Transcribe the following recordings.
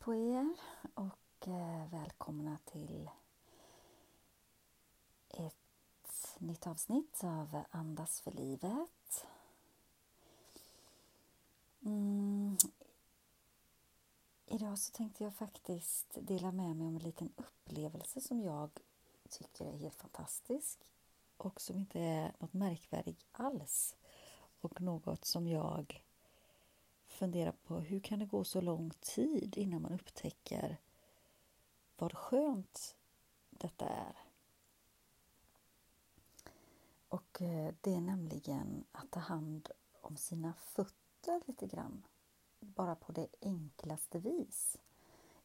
på er och eh, välkomna till ett nytt avsnitt av Andas för livet. Mm. Idag så tänkte jag faktiskt dela med mig om en liten upplevelse som jag tycker är helt fantastisk och som inte är något märkvärdigt alls och något som jag fundera på hur kan det gå så lång tid innan man upptäcker vad skönt detta är. Och eh, det är nämligen att ta hand om sina fötter lite grann. Bara på det enklaste vis.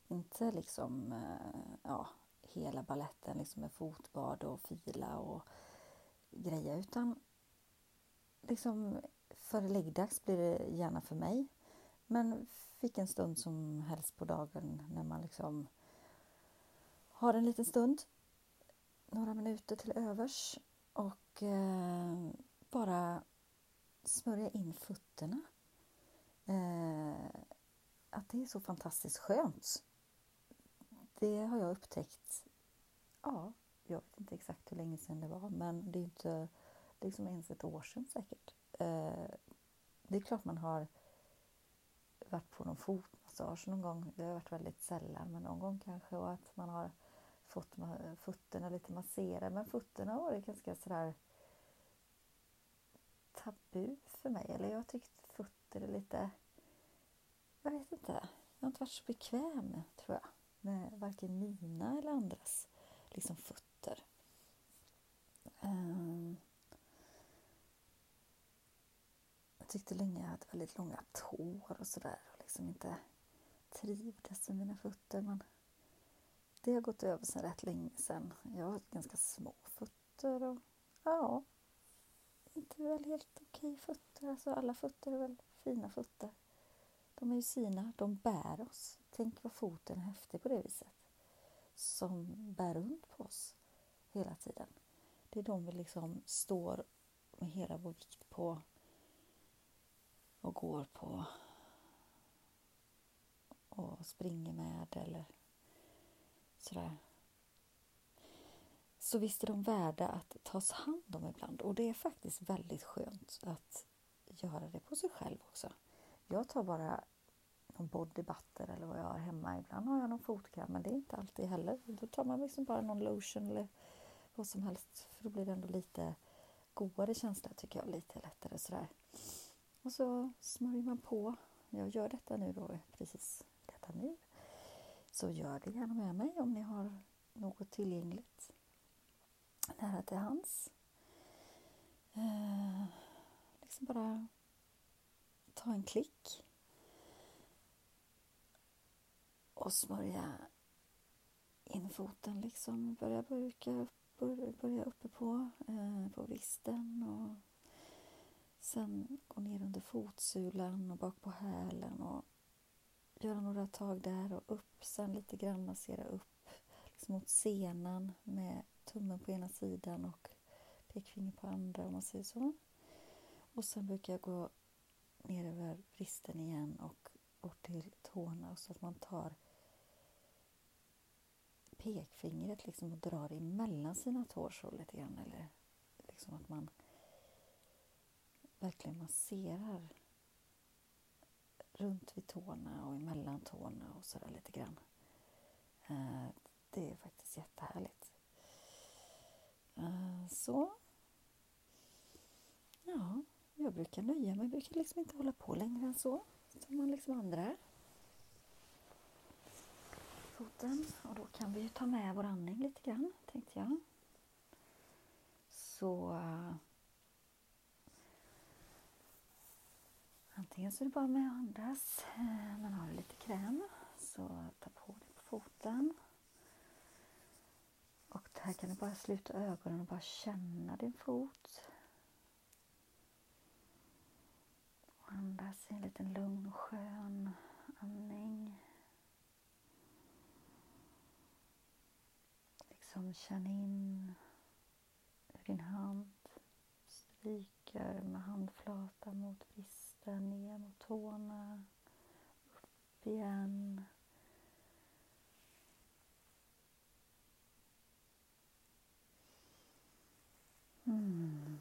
Inte liksom eh, ja, hela balletten liksom med fotbad och fila och grejer utan liksom före läggdags blir det gärna för mig men vilken stund som helst på dagen när man liksom har en liten stund, några minuter till övers och eh, bara smörja in fötterna. Eh, att det är så fantastiskt skönt. Det har jag upptäckt, ja, jag vet inte exakt hur länge sedan det var, men det är inte liksom ens ett år sedan säkert. Eh, det är klart man har varit på någon fotmassage någon gång. Det har varit väldigt sällan, men någon gång kanske. Och att man har fått fötterna lite masserade. Men fötterna har varit ganska sådär tabu för mig. Eller jag har tyckt fötter är lite... Jag vet inte. Jag har inte varit så bekväm, tror jag, med varken mina eller andras liksom fötter. Um, jag tyckte länge jag hade väldigt långa tår och sådär och liksom inte trivdes med mina fötter. Men det har gått över sedan rätt länge sedan. Jag har ganska små fötter och ja, inte väl helt okej fötter. Alltså alla fötter är väl fina fötter. De är ju sina, de bär oss. Tänk vad foten är häftig på det viset. Som bär runt på oss hela tiden. Det är de vi liksom står med hela vår vikt på och går på och springer med eller sådär. Så visst är de värda att tas hand om ibland och det är faktiskt väldigt skönt att göra det på sig själv också. Jag tar bara någon body butter eller vad jag har hemma. Ibland har jag någon fotkräm men det är inte alltid heller. Då tar man liksom bara någon lotion eller vad som helst för då blir det ändå lite godare känsla tycker jag. Lite lättare sådär. Och så smörjer man på. Jag gör detta nu då, precis detta nu. Så gör det gärna med mig om ni har något tillgängligt nära till hands. Eh, liksom bara ta en klick och smörja in foten liksom. Börja bruka börja uppe på, eh, på vristen och Sen gå ner under fotsulan och bak på hälen och göra några tag där och upp. Sen lite grann massera upp liksom mot senan med tummen på ena sidan och pekfinger på andra om man säger så. Och sen brukar jag gå ner över vristen igen och bort till tårna så att man tar pekfingret liksom och drar emellan sina tår så lite grann. Eller liksom att man verkligen masserar runt vid tårna och emellan tårna och sådär lite grann. Eh, det är faktiskt jättehärligt. Eh, så. Ja, jag brukar nöja mig. Jag brukar liksom inte hålla på längre än så. Som man liksom andra foten. Och då kan vi ju ta med vår andning lite grann, tänkte jag. Så eh, Antingen så är det bara med att andas. Eh, men har du lite kräm, så ta på dig på foten. Och här kan du bara sluta ögonen och bara känna din fot. Och andas i en liten lugn och skön andning. Liksom känn in hur din hand stryker med handflatan tårna upp igen. Mm.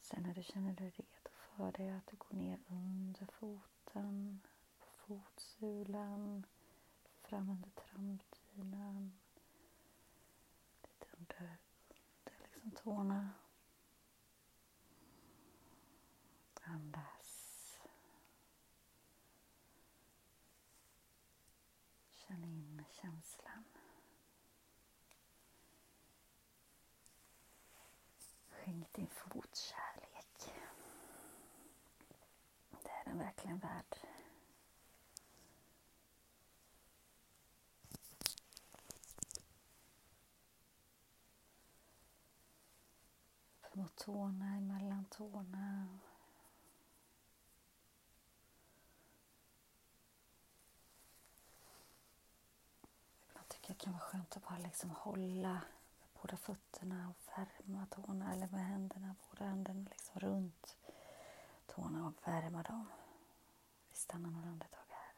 Sen när du känner dig redo för det, att du går ner under foten, på fotsulan, fram under trampdynan, lite under, under liksom tårna. Känslan. Skänk din fot kärlek. Det är den verkligen värd. Upp mot tårna, emellan tårna. Ibland tycker jag det kan vara skönt att bara liksom hålla båda fötterna och värma tårna eller med händerna, båda händerna liksom runt tårna och värma dem. Vi stannar några andetag här.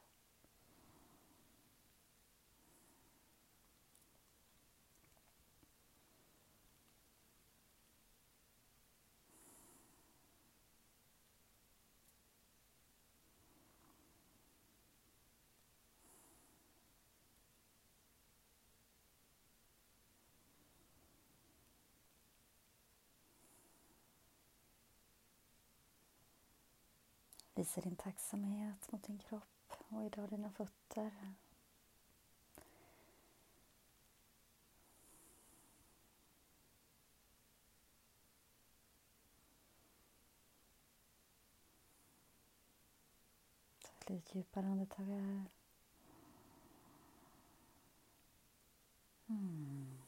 Visa din tacksamhet mot din kropp och idag dina fötter. Ta ett lite djupare andetag här. Mm.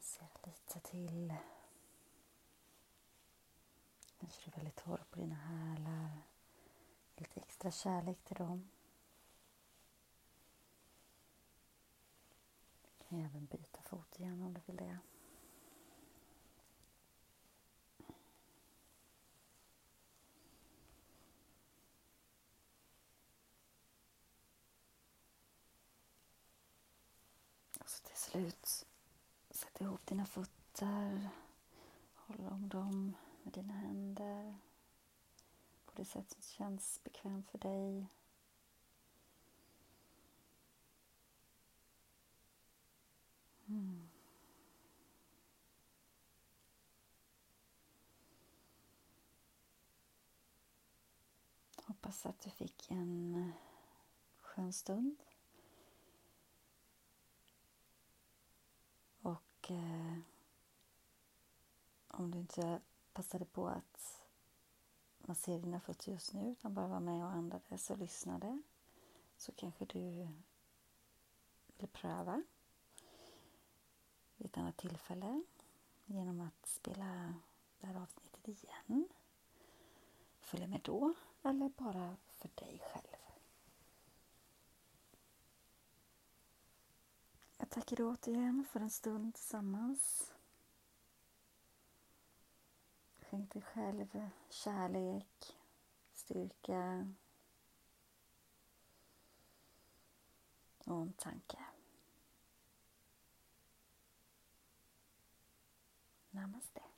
Ser lite till. Kanske du är väldigt torr på dina hälar. Lite extra kärlek till dem. Du kan även byta fot igen om du vill det. Och så till slut Sätt ihop dina fötter. Håll om dem med dina händer på det sätt som känns bekvämt för dig. Mm. Hoppas att du fick en eh, skön stund. Och eh, inte passade på att massera dina fötter just nu utan bara var med och andades och lyssnade så kanske du vill pröva vid ett annat tillfälle genom att spela det här avsnittet igen. Följa med då eller bara för dig själv. Jag tackar dig återigen för en stund tillsammans. Skänk dig själv kärlek, styrka och omtanke. Namaste.